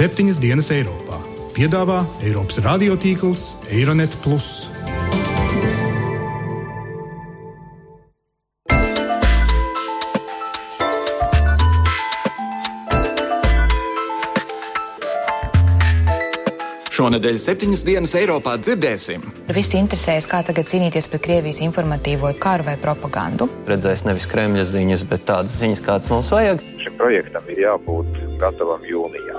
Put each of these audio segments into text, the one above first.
Septiņas dienas Eiropā piedāvā Eiropas radiotīkls Eironet. Šonadēļ septiņas dienas Eiropā dzirdēsim. Visi interesējas, kā tagad cīnīties pret Krievijas informatīvo karu vai propagandu. Redzēs nevis Kremļa ziņas, bet tādas ziņas, kādas mums vajag. Šim projektam ir jābūt gatavam jūnijā.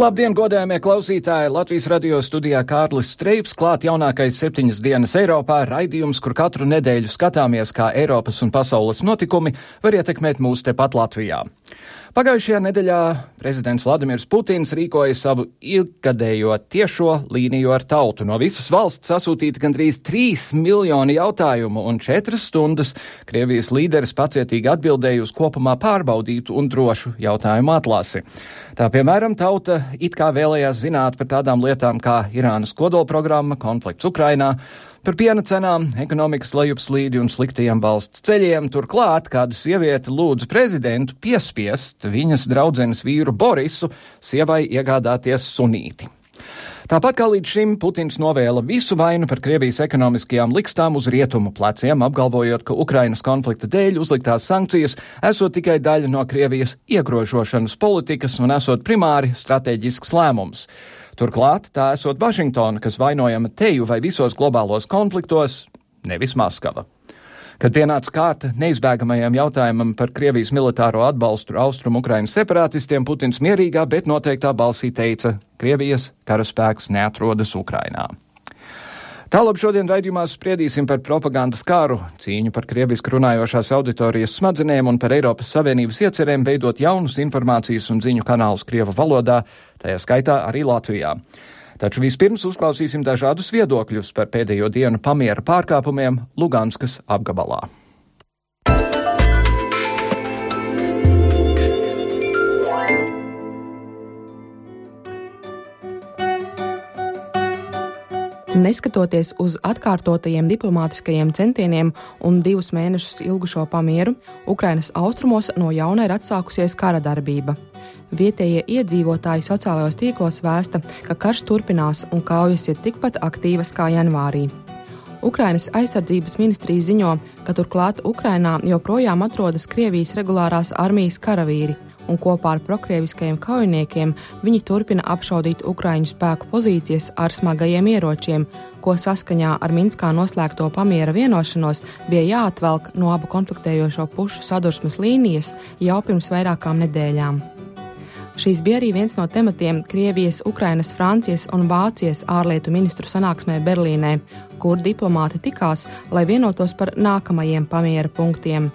Labdien, godējumie klausītāji! Latvijas radio studijā Kārlis Streips klāt jaunākais septiņas dienas Eiropā raidījums, kur katru nedēļu skatāmies, kā Eiropas un pasaules notikumi var ietekmēt mūs tepat Latvijā. Pagājušajā nedēļā prezidents Vladimirs Putins rīkoja savu ilgadējo tiešo līniju ar tautu. No visas valsts sasūtīta gandrīz 3 miljoni jautājumu un 4 stundas Krievijas līderis pacietīgi atbildēja uz kopumā pārbaudītu un drošu jautājumu atlasi. Tā piemēram, tauta it kā vēlējās zināt par tādām lietām kā Irānas kodolprogramma, konflikts Ukrainā Par piena cenām, ekonomikas lejupslīdi un sliktajiem valsts ceļiem turklāt kāda sieviete lūdza prezidentu piespiest viņas draudzenes vīru Borisu sievai iegādāties sunīti. Tāpat kā līdz šim Putins novēla visu vainu par Krievijas ekonomiskajām likstām uz rietumu pleciem, apgalvojot, ka Ukrainas konflikta dēļ uzliktās sankcijas esot tikai daļa no Krievijas iegrožošanas politikas un esot primāri strateģisks lēmums. Turklāt tā esot Vašingtona, kas vainojama teju vai visos globālos konfliktos, nevis Maskava. Kad pienāca kārta neizbēgamajam jautājumam par Krievijas militāro atbalstu austrumu Ukrainas separatistiem, Putins mierīgā, bet noteiktā balsī teica, Krievijas karaspēks neatrodas Ukrainā. Tālāk šodien raidījumā spriedīsim par propagandas kāru, cīņu par krievisku runājošās auditorijas smadzenēm un par Eiropas Savienības iecerēm veidot jaunus informācijas un ziņu kanālus Krievu valodā, tajā skaitā arī Latvijā. Taču vispirms uzklausīsim dažādus viedokļus par pēdējo dienu pamiera pārkāpumiem Luganskas apgabalā. Neskatoties uz atkārtotajiem diplomātiskajiem centieniem un divus mēnešus ilgušo pamieru, Ukrainas austrumos no jauna ir atsākusies kara darbība. Vietējie iedzīvotāji sociālajos tīklos vēsta, ka karš turpinās un kaujas ir tikpat aktīvas kā janvārī. Ukrainas aizsardzības ministrija ziņo, ka turklāt Ukrainā joprojām atrodas Krievijas regulārās armijas karavīri, un kopā ar prokrieviskajiem kaujiniekiem viņi turpina apšaudīt Ukraiņu spēku pozīcijas ar smagajiem ieročiem, ko saskaņā ar Minskā noslēgto pamiera vienošanos bija jāatvelk no abu konfliktējošo pušu sadursmes līnijas jau pirms vairākām nedēļām. Šīs bija arī viens no tematiem Krievijas, Ukrainas, Francijas un Vācijas ārlietu ministru sanāksmē Berlīnē, kur diplomāti tikās, lai vienotos par nākamajiem pamiera punktiem.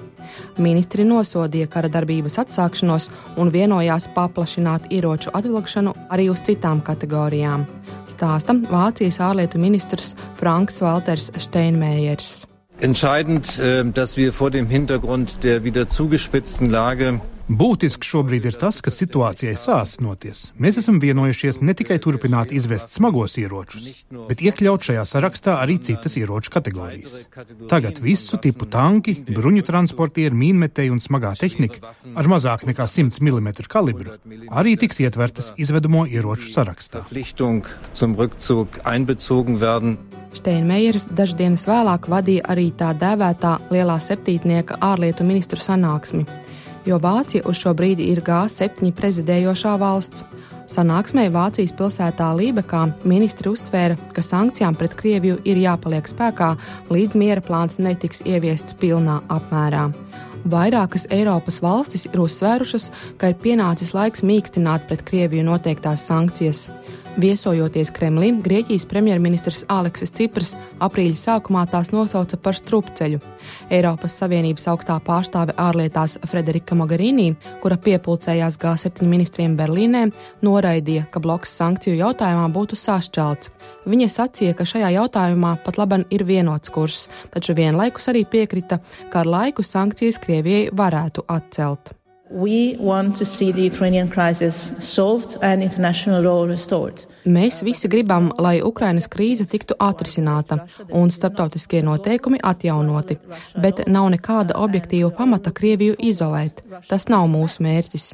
Ministri nosodīja kara darbības atsākšanos un vienojās paplašināt ieroču atvilkšanu arī uz citām kategorijām. Stāsta Vācijas ārlietu ministrs Franks Walters Steinmeiers. Entscheidend, äh, dass wir vor dem Hintergrund der wieder zugespitzten Lage Būtiski šobrīd ir tas, ka situācijai sāsinoties. Mēs esam vienojušies ne tikai turpināt izvest smagos ieročus, bet iekļaut šajā sarakstā arī citas ieroču kategorijas. Tagad visu tipu tanki, bruņu transportieri, mīnmetēji un smagā tehnika ar mazāk nekā 100 mm kalibru arī tiks ietvertas izvedamo ieroču sarakstā. Steinmeiers dažas dienas vēlāk vadīja arī tā dēvētā lielā septītnieka ārlietu ministru sanāksmi jo Vācija uz šo brīdi ir G7 prezidējošā valsts. Sanāksmē Vācijas pilsētā Lībekā ministri uzsvēra, ka sankcijām pret Krieviju ir jāpaliek spēkā, līdz miera plāns netiks ieviests pilnā apmērā. Vairākas Eiropas valstis ir uzsvērušas, ka ir pienācis laiks mīkstināt pret Krieviju noteiktās sankcijas. Viesojoties Kremlī, Grieķijas premjerministrs Aleksis Cipras aprīļa sākumā tās nosauca par strupceļu. Eiropas Savienības augstā pārstāve ārlietās Frederika Mogherini, kura piepulcējās G7 ministriem Berlīnē, noraidīja, ka bloks sankciju jautājumā būtu sašķelts. Viņa sacīja, ka šajā jautājumā pat laban ir vienots kurs, taču vienlaikus arī piekrita, ka ar laiku sankcijas Krievijai varētu atcelt. Mēs visi gribam, lai Ukrainas krīze tiktu atrisināta un starptautiskie noteikumi atjaunoti, bet nav nekāda objektīva pamata Krieviju izolēt. Tas nav mūsu mērķis.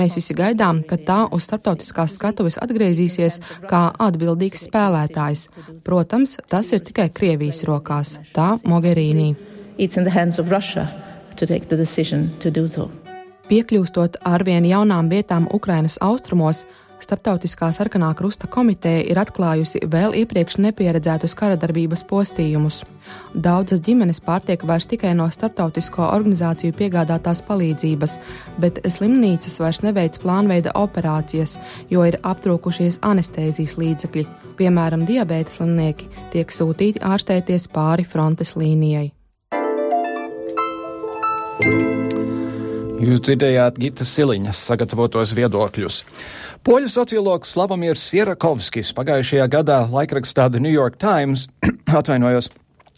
Mēs visi gaidām, ka tā uz starptautiskās skatuves atgriezīsies kā atbildīgs spēlētājs. Protams, tas ir tikai Krievijas rokās, tā Mogherīnī. So. Piekļūstot arvien jaunām vietām Ukrainas austrumos, Startautiskā sarkanā krusta komiteja ir atklājusi vēl iepriekš nepieredzētus kara darbības postījumus. Daudzas ģimenes pārtiek vairs tikai no startautisko organizāciju piegādātās palīdzības, bet slimnīcas vairs neveic plānveida operācijas, jo ir aptrūkušies anestēzijas līdzekļi. Piemēram, diabēta slimnieki tiek sūtīti ārstēties pāri frontes līnijai. Jūs dzirdējāt Gitas Siliņas sagatavotos viedokļus. Poļu sociologs Slavomirs Sierakovskis pagājušajā gadā laikrakstā The New York Times atvainojos,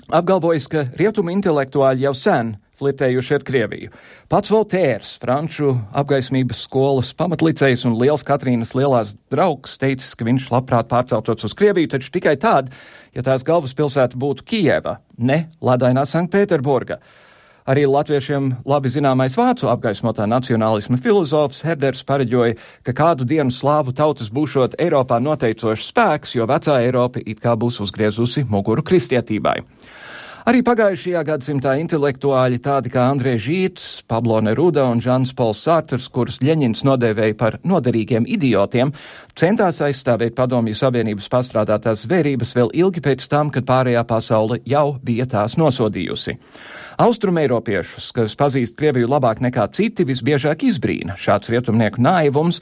apgalvojis, ka rietumu intelektuāļi jau sen flirtējuši ar Krieviju. Pats Voltērs, franču apgaismības skolas pamatlicējs un liels Katrīnas lielās draugs, teicis, ka viņš labprāt pārceltos uz Krieviju, taču tikai tad, ja tās galvaspilsēta būtu Kijeva, ne Ladainā Sanktpēterburga. Arī latviešiem labi zināmais vācu apgaismotā nacionālisma filozofs Herders pareģoja, ka kādu dienu slāvu tautas būšot Eiropā noteicošs spēks, jo vecā Eiropa it kā būs uzgriezusi muguru kristietībai. Arī pagājušajā gadsimtā intelektuāļi tādi kā Andrēs Žīts, Pablo Neruda un Žans Pols Sārters, kurus Ļeņins nodēvēja par noderīgiem idiotiem, centās aizstāvēt padomju savienības pastrādātās zvērības vēl ilgi pēc tam, kad pārējā pasaule jau bija tās nosodījusi. Austrumēropiešus, kas pazīst Krieviju labāk nekā citi, visbiežāk izbrīna šāds rietumnieku naivums.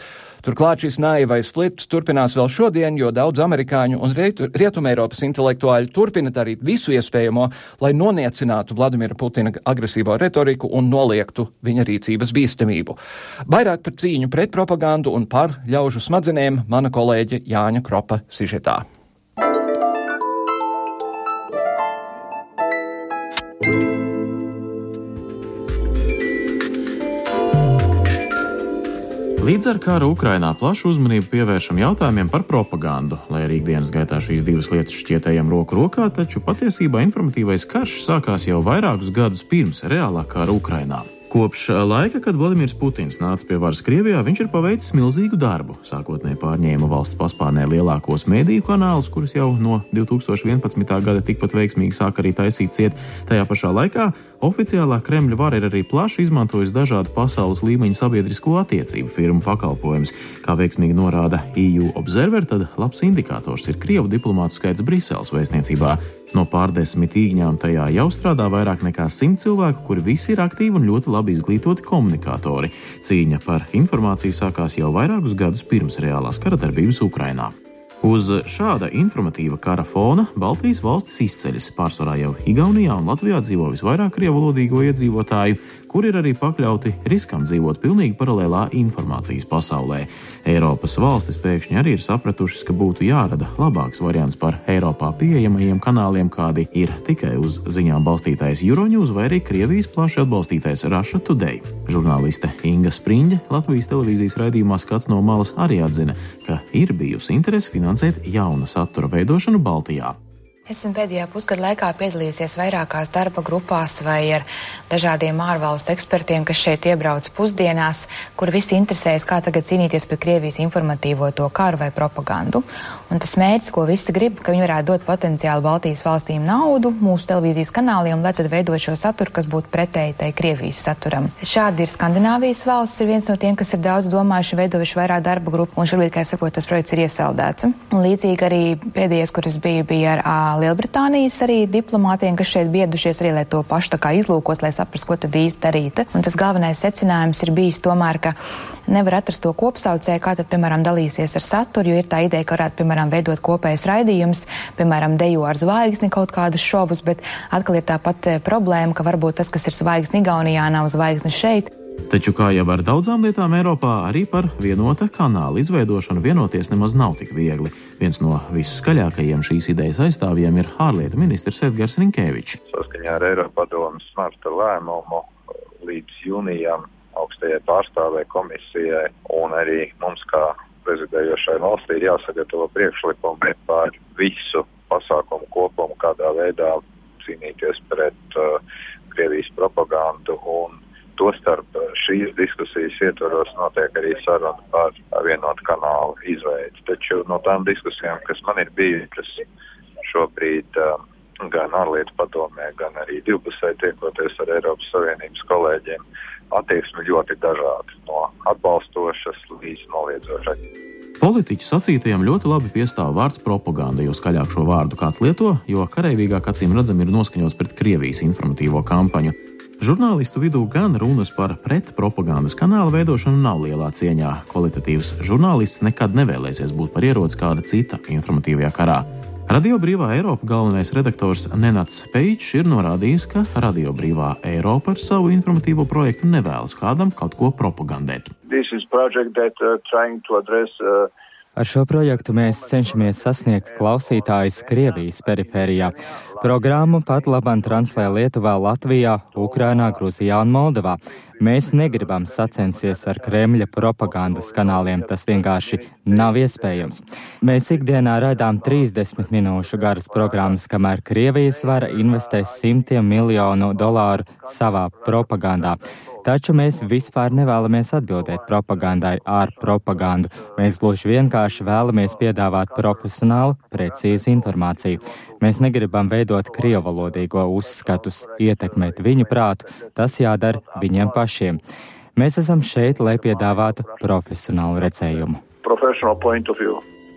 Turklāt šis naivais flirts turpinās vēl šodien, jo daudz amerikāņu un rietumēropas intelektuāļi turpina darīt visu iespējamo, lai noniecinātu Vladimira Putina agresīvo retoriku un noliektu viņa rīcības bīstamību. Vairāk par cīņu pret propagandu un par ļaužu smadzenēm mana kolēģe Jāņa Kropa sižetā. Līdz ar karu Ukrainā plašu uzmanību pievēršam jautājumiem par propagandu. Lai arī ikdienas gaitā šīs divas lietas šķietējam roku rokā, taču patiesībā informatīvais karš sākās jau vairākus gadus pirms reālā kara Ukrainā. Kopš laika, kad Vladimirs Putins nāca pie varas Krievijā, viņš ir paveicis milzīgu darbu. Sākotnēji pārņēma valsts paspārnē lielākos mediju kanālus, kurus jau no 2011. gada tikpat veiksmīgi sāk arī taisīt ciet. Tajā pašā laikā oficiālā Kremļa vara ir arī plaši izmantojusi dažādu pasaules līmeņa sabiedrisko attiecību firmu pakalpojumus. Kā veiksmīgi norāda EU Observer, tad labs indikators ir Krievu diplomātu skaits Briseles vēstniecībā. No pārdesmit īņām tajā jau strādā vairāk nekā simt cilvēku, kuri visi ir aktīvi un ļoti labi izglītoti komunikatori. Cīņa par informāciju sākās jau vairākus gadus pirms reālās kara darbības Ukrainā. Uz šāda informatīva kara fona Baltijas valstis izceļas. Pārsvarā jau Igaunijā un Latvijā dzīvo visvairāk krievalodīgo iedzīvotāju, kur ir arī pakļauti riskam dzīvot pilnīgi paralēlā informācijas pasaulē. Eiropas valstis pēkšņi arī ir sapratušas, ka būtu jārada labāks variants par Eiropā pieejamajiem kanāliem, kādi ir tikai uz ziņām balstītais Euronews vai arī Krievijas plaši atbalstītais Russia Today. Žurnāliste Inga Spriņģe Latvijas televīzijas raidījumā Skats no malas arī atzina, ka ir bijusi interese finansēt jauna satura veidošanu Baltijā. Esmu pēdējā pusgada laikā piedalījusies vairākās darba grupās vai ar dažādiem ārvalstu ekspertiem, kas šeit iebrauc pusdienās, kur visi interesējas, kā tagad cīnīties pret Krievijas informatīvo to karu vai propagandu. Un tas mērķis, ko visi grib, ka viņi varētu dot potenciāli Baltijas valstīm naudu mūsu televīzijas kanāliem, lai tad veidot šo saturu, kas būtu pretēji tai Krievijas saturam. Šādi ir Skandināvijas valsts, ir viens no tiem, kas ir daudz domājuši, veidojuši vairāk darba grupu, un šobrīd, kā es saprotu, tas projekts ir iesaldēts. Un līdzīgi arī pēdējais, kur es biju, bija ar Lielbritānijas arī diplomātiem, kas šeit biedušies arī, lai to pašu tā kā izlūkos, lai saprastu, ko tad īsti darīt. Un tas galvenais secinājums ir bijis tomēr, ka nevar atrast to kopsaucēju, kā tad, piemēram, dalīsies ar saturu, jo ir tā ideja, ka varētu, piemēram, veidot kopējas raidījums, piemēram, dejo ar zvaigzni kaut kādus šovus, bet atkal ir tā pat problēma, ka varbūt tas, kas ir zvaigznes Igaunijā, nav zvaigznes šeit. Taču, kā jau ar daudzām lietām Eiropā, arī par vienota kanāla izveidošanu vienoties nemaz nav tik viegli. Viens no visskaļākajiem šīs idejas aizstāvjiem ir ārlietu ministrs Edgars Rinkēvičs. Saskaņā ar Eiropadomas marta lēmumu līdz jūnijam augstajai pārstāvē komisijai un arī mums kā prezidējošai valstī ir jāsagatavo priekšlikumi par visu pasākumu kopumu, kādā veidā cīnīties pret uh, Krievijas propagandu un Tostarp šīs diskusijas ietvaros notiek arī saruna par vienotu kanālu izveidi. Taču no tām diskusijām, kas man ir bijušas šobrīd uh, gan ārlietu padomē, gan arī divpusē tiekoties ar Eiropas Savienības kolēģiem, attieksme ļoti dažāda no atbalstošas līdz noliedzošai. Politiķu sacītajam ļoti labi piestāv vārds propaganda, jo skaļāk šo vārdu kāds lieto, jo karavīgāk acīm redzam ir noskaņots pret Krievijas informatīvo kampaņu. Žurnālistu vidū gan runas par pretpropagandas kanāla veidošanu nav lielā cieņā. Kvalitatīvs žurnālists nekad nevēlēsies būt par ieroci kāda cita informatīvajā karā. Radio Brīvā Eiropa galvenais redaktors Nenats Peičs ir norādījis, ka Radio Brīvā Eiropa ar savu informatīvo projektu nevēlas kādam kaut ko propagandēt. That, uh, address, uh, Ar šo projektu mēs cenšamies sasniegt klausītājus Krievijas perifērijā. Programmu pat labam translē Lietuvā, Latvijā, Ukrainā, Gruzijā un Moldovā. Mēs negribam sacensties ar Kremļa propagandas kanāliem, tas vienkārši nav iespējams. Mēs ikdienā raidām 30 minūšu garas programmas, kamēr Krievijas vara investē simtiem miljonu dolāru savā propagandā. Taču mēs vispār nevēlamies atbildēt propagandai ar propagandu. Mēs gluži vienkārši vēlamies piedāvāt profesionālu, precīzu informāciju. Mēs negribam veidot krievalodīgo uzskatus, ietekmēt viņu prātu, tas jādara viņiem pašiem. Mēs esam šeit, lai piedāvātu profesionālu redzējumu.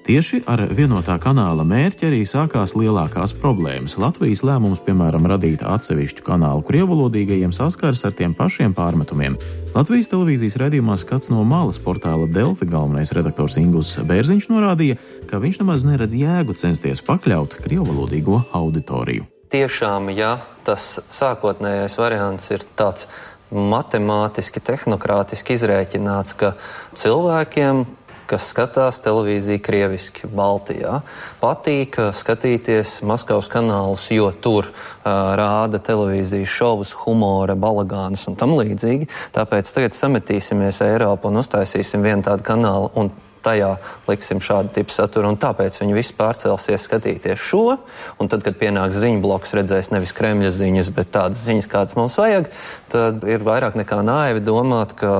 Tieši ar vienotā kanāla mērķi arī sākās lielākās problēmas. Latvijas lēmums, piemēram, radīt atsevišķu kanālu krievalodīgajiem saskars ar tiem pašiem pārmetumiem. Latvijas televīzijas redzījumā skats no malas portāla Delfi galvenais redaktors Ingūns Bērziņš norādīja, ka viņš nemaz neredz jēgu censties pakļaut krievalodīgo auditoriju. Tiešām, ja tas sākotnējais variants ir tāds matemātiski, tehnokrātiski izrēķināts, ka cilvēkiem kas skatās televīziju krieviski Baltijā. Patīk uh, skatīties Maskavas kanālus, jo tur uh, rāda televīzijas šovus, humora, balagānus un tam līdzīgi. Tāpēc tagad sametīsimies Eiropu un uztaisīsim vienu tādu kanālu un tajā liksim šādu tipu saturu, un tāpēc viņi visi pārcelsies skatīties šo, un tad, kad pienāks ziņu bloks, redzēs nevis Kremļa ziņas, bet tādas ziņas, kādas mums vajag, tad ir vairāk nekā naivi domāt, ka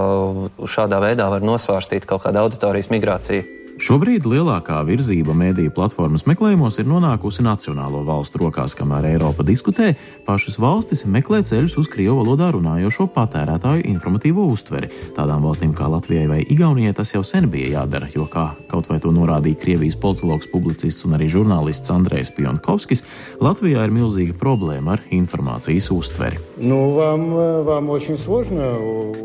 šādā veidā var nosvārstīt kaut kādu auditorijas migrāciju. Šobrīd lielākā virzība mediju platformas meklējumos ir nonākusi nacionālo valstu rokās, kamēr Eiropa diskutē, pašas valstis meklē ceļus uz krievu valodā runājošo patērētāju informatīvo uztveri. Tādām valstīm kā Latvijai vai Igaunijai tas jau sen bija jādara, jo, kā kaut vai to norādīja Krievijas politologs, publicists un arī žurnālists Andrejs Pionkovskis, Latvijā ir milzīga problēma ar informācijas uztveri. Nu, vam, vam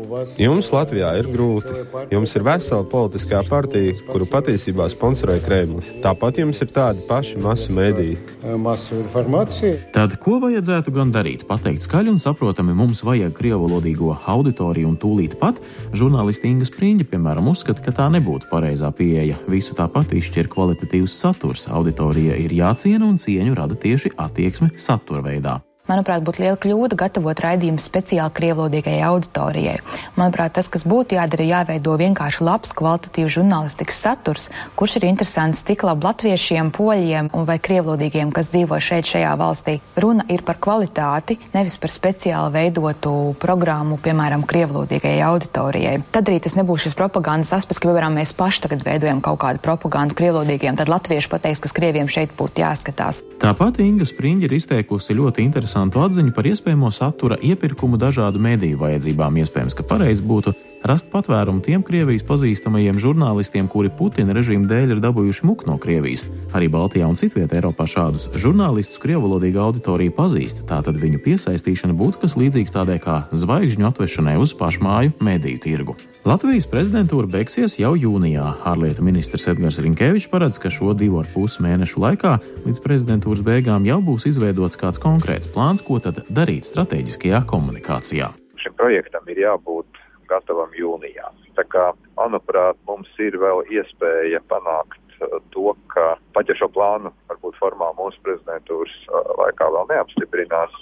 vas... Jums Latvijā ir grūti. Jums ir vesela politiskā partija, kuru pat patiesībā sponsorē Kremlis. Tāpat jums ir tādi paši masu mēdīji. Masu informācija. Tad ko vajadzētu gan darīt? Pateikt skaļi un saprotami, mums vajag krievalodīgo auditoriju un tūlīt pat žurnālisti Inga Spriņģa, piemēram, uzskata, ka tā nebūtu pareizā pieeja. Visu tāpat izšķir kvalitatīvs saturs. Auditorija ir jāciena un cieņu rada tieši attieksme satura veidā. Manuprāt, būtu liela kļūda gatavot raidījumu speciāli krievlodīgajai auditorijai. Manuprāt, tas, kas būtu jādara, ir jāveido vienkārši labs, kvalitatīvs žurnālistikas saturs, kurš ir interesants tik labi latviešiem, poļiem un vai krievlodīgiem, kas dzīvo šeit, šajā valstī. Runa ir par kvalitāti, nevis par speciāli veidotu programmu, piemēram, krievlodīgajai auditorijai. Tad arī tas nebūs šis propagandas aspekts, ka, piemēram, mēs paši tagad veidojam kaut kādu propagandu krievlodīgiem, tad latvieši pateiks, kas krieviem šeit būtu jāskatās. Tāpat Inga Spriņģa ir izteikusi ļoti interesantu interesantu atziņu par iespējamo satura iepirkumu dažādu mediju vajadzībām. Iespējams, ka pareizi būtu rast patvērumu tiem Krievijas pazīstamajiem žurnālistiem, kuri Putina režīma dēļ ir dabūjuši muku no Krievijas. Arī Baltijā un citvietā Eiropā šādus žurnālistus krievalodīga auditorija pazīst, tātad viņu piesaistīšana būtu kas līdzīgs tādai kā zvaigžņu atvešanai uz pašmāju mediju tirgu. Latvijas prezidentūra beigsies jau jūnijā. Ārlietu ministrs Edgars Rinkevičs paredz, ka šo divu ar pus mēnešu laikā līdz prezidentūras beigām jau būs izveidots kāds konkrēts plāns, ko tad darīt strateģiskajā komunikācijā. Šim projektam ir jābūt gatavam jūnijā. Tā kā, manuprāt, mums ir vēl iespēja panākt uh, to, ka pat ja šo plānu varbūt formā mūsu prezidentūras uh, laikā vēl neapstiprinās,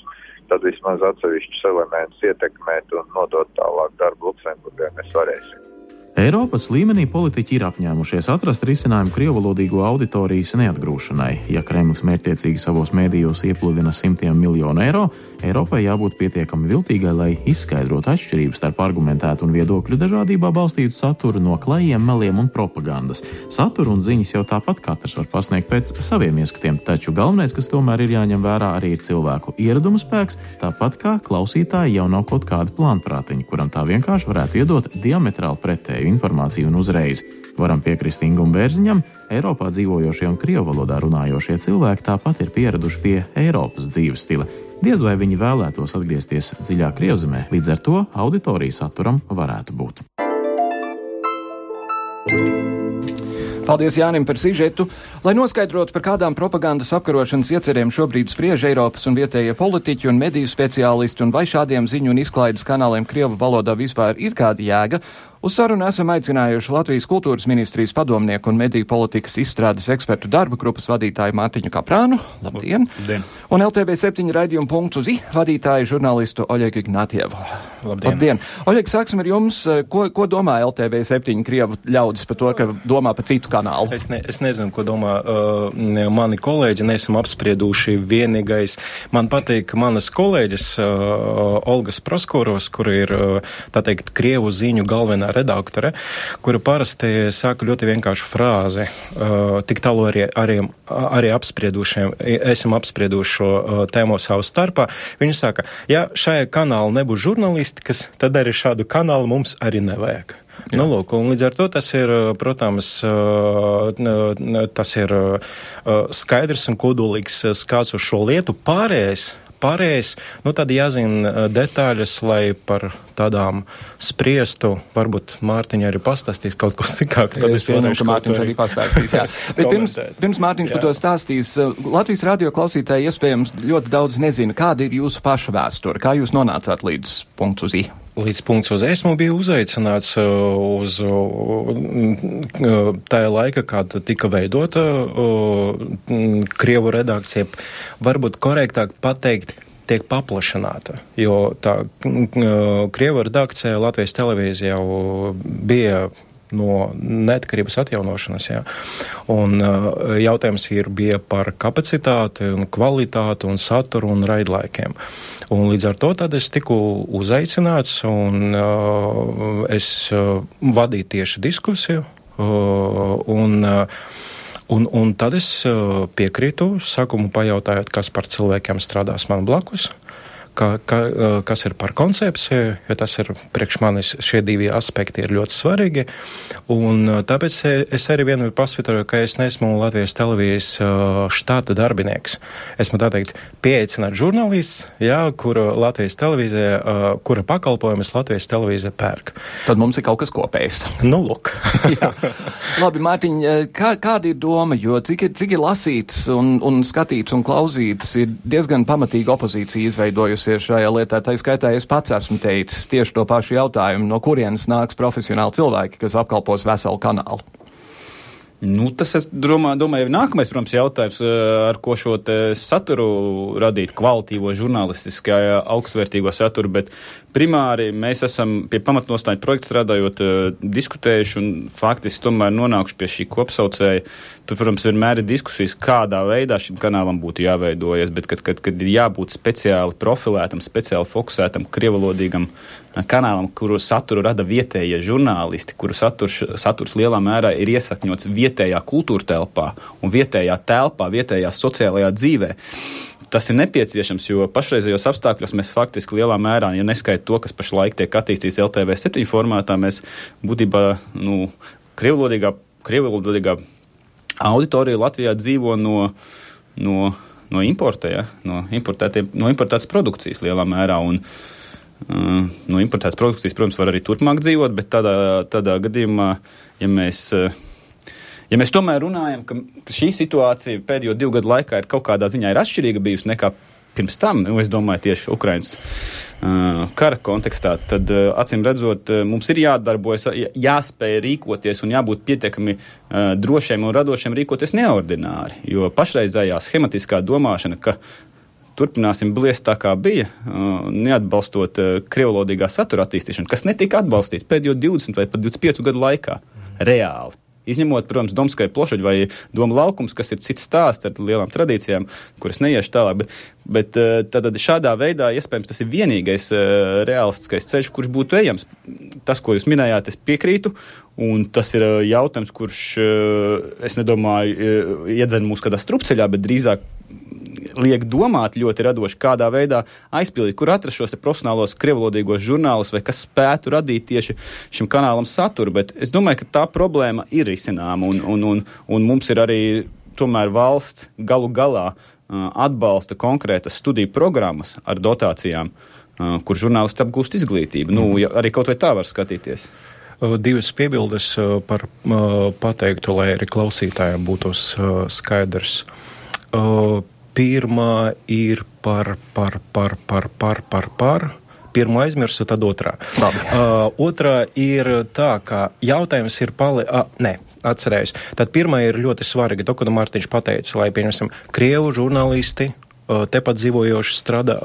tad vismaz atsevišķus elementus ietekmēt un nodot tālāk darbu Luksemburgai mēs varēsim. Eiropas līmenī politiķi ir apņēmušies atrast risinājumu krievalodīgo auditorijas neatgrūšanai. Ja Kremlis mērķtiecīgi savos mēdījos iepludina simtiem miljonu eiro, Eiropai jābūt pietiekami viltīgai, lai izskaidrotu atšķirības starp argumentētu un viedokļu dažādībā balstītu saturu no klajiem meliem un propagandas. Saturu un ziņas jau tāpat katrs var pasniegt pēc saviem ieskatiem, taču galvenais, kas tomēr ir jāņem vērā, arī ir cilvēku ieraduma spēks, tāpat kā klausītāji jau nav kaut kādi plānprātiņi, kuram tā vienkārši varētu iedot diametrāli pretēju pretēju informāciju un uzreiz. Varam piekrist Ingūram Bērziņam, Eiropā dzīvojošie un krievu valodā runājošie cilvēki tāpat ir pieraduši pie Eiropas dzīves stila. Diez vai viņi vēlētos atgriezties dziļā krievzemē, līdz ar to auditorijas saturam varētu būt. Paldies Jānim par sižetu. Lai noskaidrotu, par kādām propagandas apkarošanas iecerēm šobrīd spriež Eiropas un vietējie politiķi un mediju speciālisti, un vai šādiem ziņu un izklaides kanāliem Krievu valodā vispār ir kāda jēga, Uz sarunu esam aicinājuši Latvijas kultūras ministrijas padomnieku un mediju politikas izstrādes ekspertu darba grupas vadītāju Mārtiņu Kaprānu. Labdien! Labdien. Un LTB 7 raidījumu punktu uz I vadītāju žurnālistu Oļegu Ignatievu. Labdien! Labdien. Oļeg, sāksim ar jums. Ko, ko domā LTB 7 Krievu ļaudis par to, ka domā par citu kanālu? Es, ne, es nezinu, ko domā uh, mani kolēģi. Nesam apsprieduši vienīgais. Man patīk, manas kolēģis uh, Olgas Proskoros, kur ir, uh, tā teikt, Krievu ziņu galvenā redaktore, kura parasti saka ļoti vienkāršu frāzi. Tik tālu arī, arī, arī apspriedušiem, esam apsprieduši šo tēmu savu starpā. Viņa saka, ja šajā kanālā nebūs žurnālistikas, tad arī šādu kanālu mums arī nevajag. Jā. Nu, lūk, līdz ar to tas ir, protams, tas ir skaidrs un kodolīgs skats uz šo lietu. Pārējais pārējais, nu tad jāzina detaļas, lai par tādām spriestu, varbūt Mārtiņa arī pastāstīs kaut ko sīkāk. Tad es vienam, ka Mārtiņš arī pastāstīs, jā. Bet pirms, pirms Mārtiņš par to stāstīs, Latvijas radio klausītāji iespējams ļoti daudz nezina, kāda ir jūsu paša vēsture, kā jūs nonācāt līdz punktu uz I. Līdz punkts uz esmu bija uzaicināts uz tajā laika, kad tika veidota Krievu redakcija. Varbūt korektāk pateikt, tiek paplašināta, jo tā Krievu redakcija Latvijas televīzija jau bija no neatkarības atjaunošanas. Jā. Un jautājums ir bija par kapacitāti un kvalitāti un saturu un raidlaikiem. Un līdz ar to tad es tiku uzaicināts un uh, es uh, vadīju tieši diskusiju. Uh, un, uh, Un, un tad es piekrītu, sākumu pajautājot, kas par cilvēkiem strādās man blakus ka, ka, kas ir par koncepciju, jo tas ir priekš manis šie divi aspekti ir ļoti svarīgi. Un tāpēc es arī vienmēr pasvitoju, ka es neesmu Latvijas televīzijas štāta darbinieks. Esmu tā teikt pieaicināts žurnālists, jā, kura Latvijas televīzija, kura pakalpojumus Latvijas televīzija pērk. Tad mums ir kaut kas kopējs. Nu, lūk. Labi, Mārtiņ, kā, kāda ir doma, jo cik ir, cik ir lasīts un, un skatīts un klausīts, ir diezgan pamatīga opozīcija izveidojusi iesaistījusies šajā lietā. Tā skaitā es pats esmu teicis tieši to pašu jautājumu, no kurienes nāks profesionāli cilvēki, kas apkalpos veselu kanālu. Nu, tas, es domāju, domāju, ir nākamais, protams, jautājums, eh, ar ko šo saturu radīt, kvalitīvo, žurnālistiskā, augstvērtīgo saturu, bet primāri mēs esam pie pamatnostāņu projekta strādājot, eh, diskutējuši un faktiski tomēr nonākuši pie šī kopsaucēja. Tur, protams, vienmēr ir diskusijas, kādā veidā šim kanālam būtu jāveidojas, bet kad, kad, kad ir jābūt speciāli profilētam, speciāli fokusētam, krievalodīgam kanālam, kuru saturu rada vietējie žurnālisti, kuru saturs, saturs lielā mērā ir iesakņots vietējā kultūra telpā un vietējā telpā, vietējā sociālajā dzīvē. Tas ir nepieciešams, jo pašreizējos apstākļos mēs faktiski lielā mērā, ja neskaidām to, kas pašlaik tiek attīstīts LTV 7 formātā, mēs būtībā nu, krievlodīgā, krievlodīgā auditorija Latvijā dzīvo no, no, no importa, ja? no, no importētas produkcijas lielā mērā. Un, uh, Uh, no importētas produkcijas, protams, var arī turpmāk dzīvot, bet tādā, tādā gadījumā, ja mēs, uh, ja mēs tomēr runājam, ka šī situācija pēdējo divu gadu laikā ir kaut kādā ziņā ir atšķirīga bijusi nekā pirms tam, nu, es domāju, tieši Ukraiņas uh, kara kontekstā, tad uh, acīm redzot, uh, mums ir jādarbojas, jāspēj rīkoties un jābūt pietiekami drošiem un radošiem rīkoties neordināri. Jo pašreizējā schematiskā domāšana, ka turpināsim bliest tā, kā bija, neatbalstot krievlodīgā satura attīstīšanu, kas netika atbalstīts pēdējo 20 vai pat 25 gadu laikā reāli. Izņemot, protams, Domskai plošaļu vai Doma laukums, kas ir cits stāsts ar lielām tradīcijām, kuras neiešu tālāk. Bet, bet tad šādā veidā iespējams tas ir vienīgais realistiskais ceļš, kurš būtu ejams. Tas, ko jūs minējāt, es piekrītu. Un tas ir jautājums, kurš, es nedomāju, iedzen mūs kādā strupceļā, bet drīzāk liek domāt ļoti radoši, kādā veidā aizpildīt, kur atrast šos profesionālos krievlodīgos žurnālus vai kas spētu radīt tieši šim kanālam saturu. Bet es domāju, ka tā problēma ir izcināma un, un, un, un mums ir arī tomēr valsts galu galā atbalsta konkrētas studiju programmas ar dotācijām, kur žurnālisti apgūst izglītību. Mm. Nu, ja arī kaut vai tā var skatīties. Divas piebildes par pateiktu, lai arī klausītājiem būtu skaidrs. Pirmā ir par, par, par, par, par, par, par. Pirmā aizmirsu, tad otrā. Labi. Uh, otrā ir tā, ka jautājums ir pali... Uh, nē, atcerējos. Tad pirmā ir ļoti svarīga. To, ko Mārtiņš pateica, lai, pieņemsim, Krievu žurnālisti, tepat dzīvojoši strādā,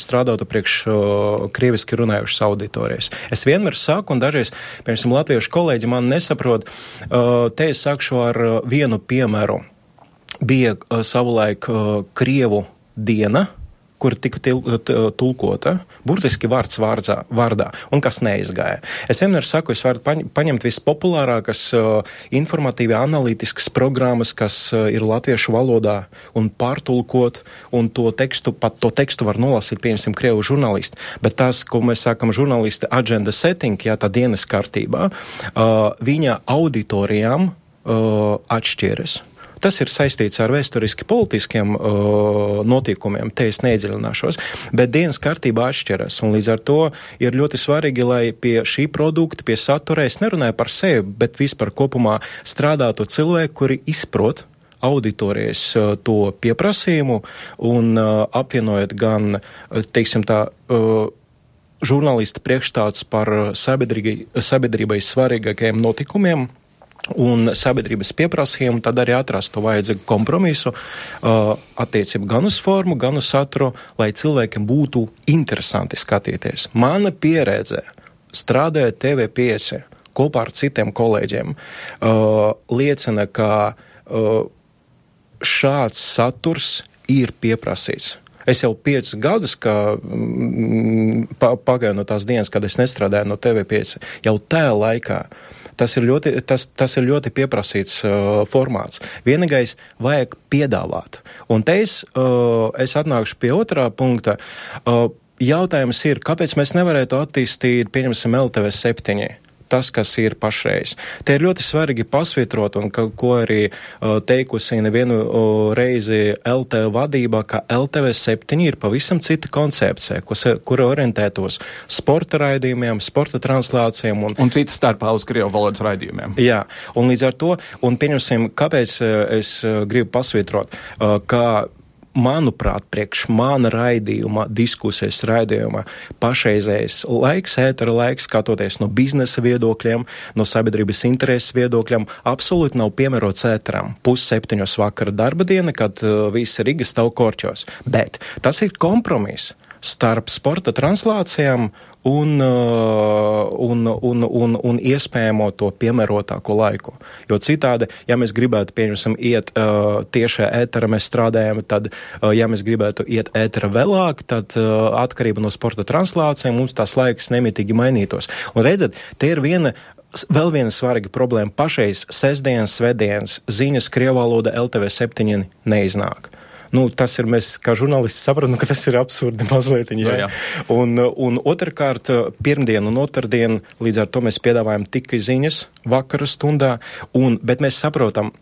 strādātu priekš krieviski runājušas auditorijas. Es vienmēr saku, un dažreiz, piemēram, latviešu kolēģi man nesaprot, te es sākšu ar vienu piemēru bija uh, savulaik uh, Krievu diena, kur tika tulkota, burtiski vārds vārdzā, vārdā, un kas neizgāja. Es vienmēr saku, es varu paņemt vispopulārākas uh, informatīvi analītiskas programmas, kas ir latviešu valodā, un pārtulkot, un to tekstu, pat to tekstu var nolasīt, pieņemsim, krievu žurnālisti, bet tās, ko mēs sākam žurnālisti agenda setting, jā, tā dienas kārtībā, viņa auditorijām atšķiras. Tas ir saistīts ar vēsturiski politiskiem uh, notikumiem, te es neiedziļināšos, bet dienas kārtība atšķiras, un līdz ar to ir ļoti svarīgi, lai pie šī produkta, pie satura, es nerunāju par sevi, bet vispār kopumā strādātu cilvēki, kuri izprot auditorijas uh, to pieprasījumu un uh, apvienojot gan, uh, teiksim tā, žurnālista priekšstāsts par sabiedrībai svarīgākajiem notikumiem, un sabiedrības pieprasījumu, tad arī atrast to vajadzīgu kompromisu uh, attiecību gan uz formu, gan uz saturu, lai cilvēkiem būtu interesanti skatīties. Mana pieredze strādājot TV5 kopā ar citiem kolēģiem uh, liecina, ka uh, šāds saturs ir pieprasīts. Es jau piecus gadus, kā mm, pagāju no tās dienas, kad es nestrādāju no TV5, jau tajā laikā uh, Tas ir ļoti, tas, tas ir ļoti pieprasīts uh, formāts. Vienīgais vajag piedāvāt. Un te es, uh, es atnākšu pie otrā punkta. Uh, jautājums ir, kāpēc mēs nevarētu attīstīt, pieņemsim, LTV 7? Tas, kas ir pašreiz. Te ir ļoti svarīgi pasvietrot, un ka, ko arī uh, teikusi nevienu uh, reizi LTV vadībā, ka LTV 7 ir pavisam cita koncepcija, kas, kura orientētos sporta raidījumiem, sporta translācijām. Un, un citas starpā uz Krievu valodas raidījumiem. Jā, un līdz ar to, un pieņemsim, kāpēc es gribu pasvietrot, uh, ka manuprāt, priekš mana raidījuma, diskusijas raidījuma, pašreizējais laiks, ētera laiks, skatoties no biznesa viedokļiem, no sabiedrības intereses viedokļiem, absolūti nav piemērots ēteram. Pusseptiņos vakara darba diena, kad uh, visi Riga stāv korķos. Bet tas ir kompromiss starp sporta translācijām un, uh, un, un, un, un iespējamo to piemērotāko laiku. Jo citādi, ja mēs gribētu, pieņemsim, iet uh, tiešā ētera, mēs strādājam, tad, uh, ja mēs gribētu iet ētera vēlāk, tad uh, atkarība no sporta translācijām mums tās laiks nemitīgi mainītos. Un redzat, te ir viena vēl viena svarīga problēma. Pašreiz sestdienas, svētdienas ziņas Krievā valoda LTV 7 neiznāk. Nu, tas ir mēs, kā žurnālisti, saprotam, ka tas ir absurdi mazliet. Jā. Jā, jā. Un, un otrkārt, pirmdien un otrdien līdz ar to mēs piedāvājam tikai ziņas vakara stundā, un, bet mēs saprotam,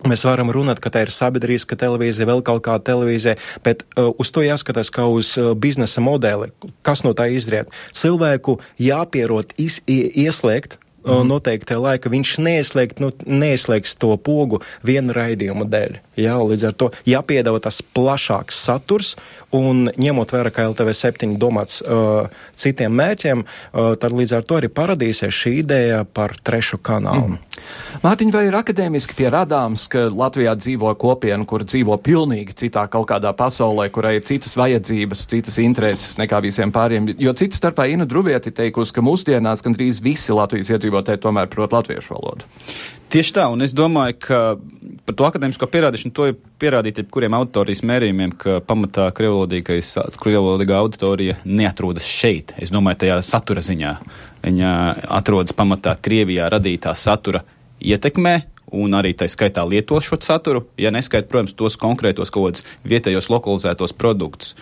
Mēs varam runāt, ka tā ir sabiedriska televīzija, vēl kaut kāda televīzija, bet uh, uz to jāskatās kā uz uh, biznesa modeli. Kas no tā izriet? Cilvēku jāpierot iz, ieslēgt mm. noteikti laika, viņš neieslēgt, nu, neieslēgs to pogu vienu raidījumu dēļ. Jā, līdz ar to jāpiedāvā tas plašāks saturs, un ņemot vērā, ka LTV 7 domāts uh, citiem mērķiem, uh, tad līdz ar to arī paradīsies šī ideja par trešu kanālu. Mm. Mārtiņ, vai ir akadēmiski pierādāms, ka Latvijā dzīvo kopiena, kur dzīvo pilnīgi citā kaut kādā pasaulē, kurai ir citas vajadzības, citas intereses nekā visiem pāriem? Jo citu starpā Ina Druvieti teikusi, ka mūsdienās gandrīz visi Latvijas iedzīvotāji tomēr prot latviešu valodu. Tieši tā, un es domāju, ka par to akadēmisko pierādīšanu to ir pierādīti jebkuriem auditorijas mērījumiem, ka pamatā krievlodīgā auditorija neatrodas šeit. Es domāju, tajā satura ziņā. Viņa atrodas pamatā Krievijā radītā satura ietekmē, un arī tā skaitā lieto šo saturu, ja neskaita, protams, tos konkrētos kaut kādus vietējos lokalizētos produktus.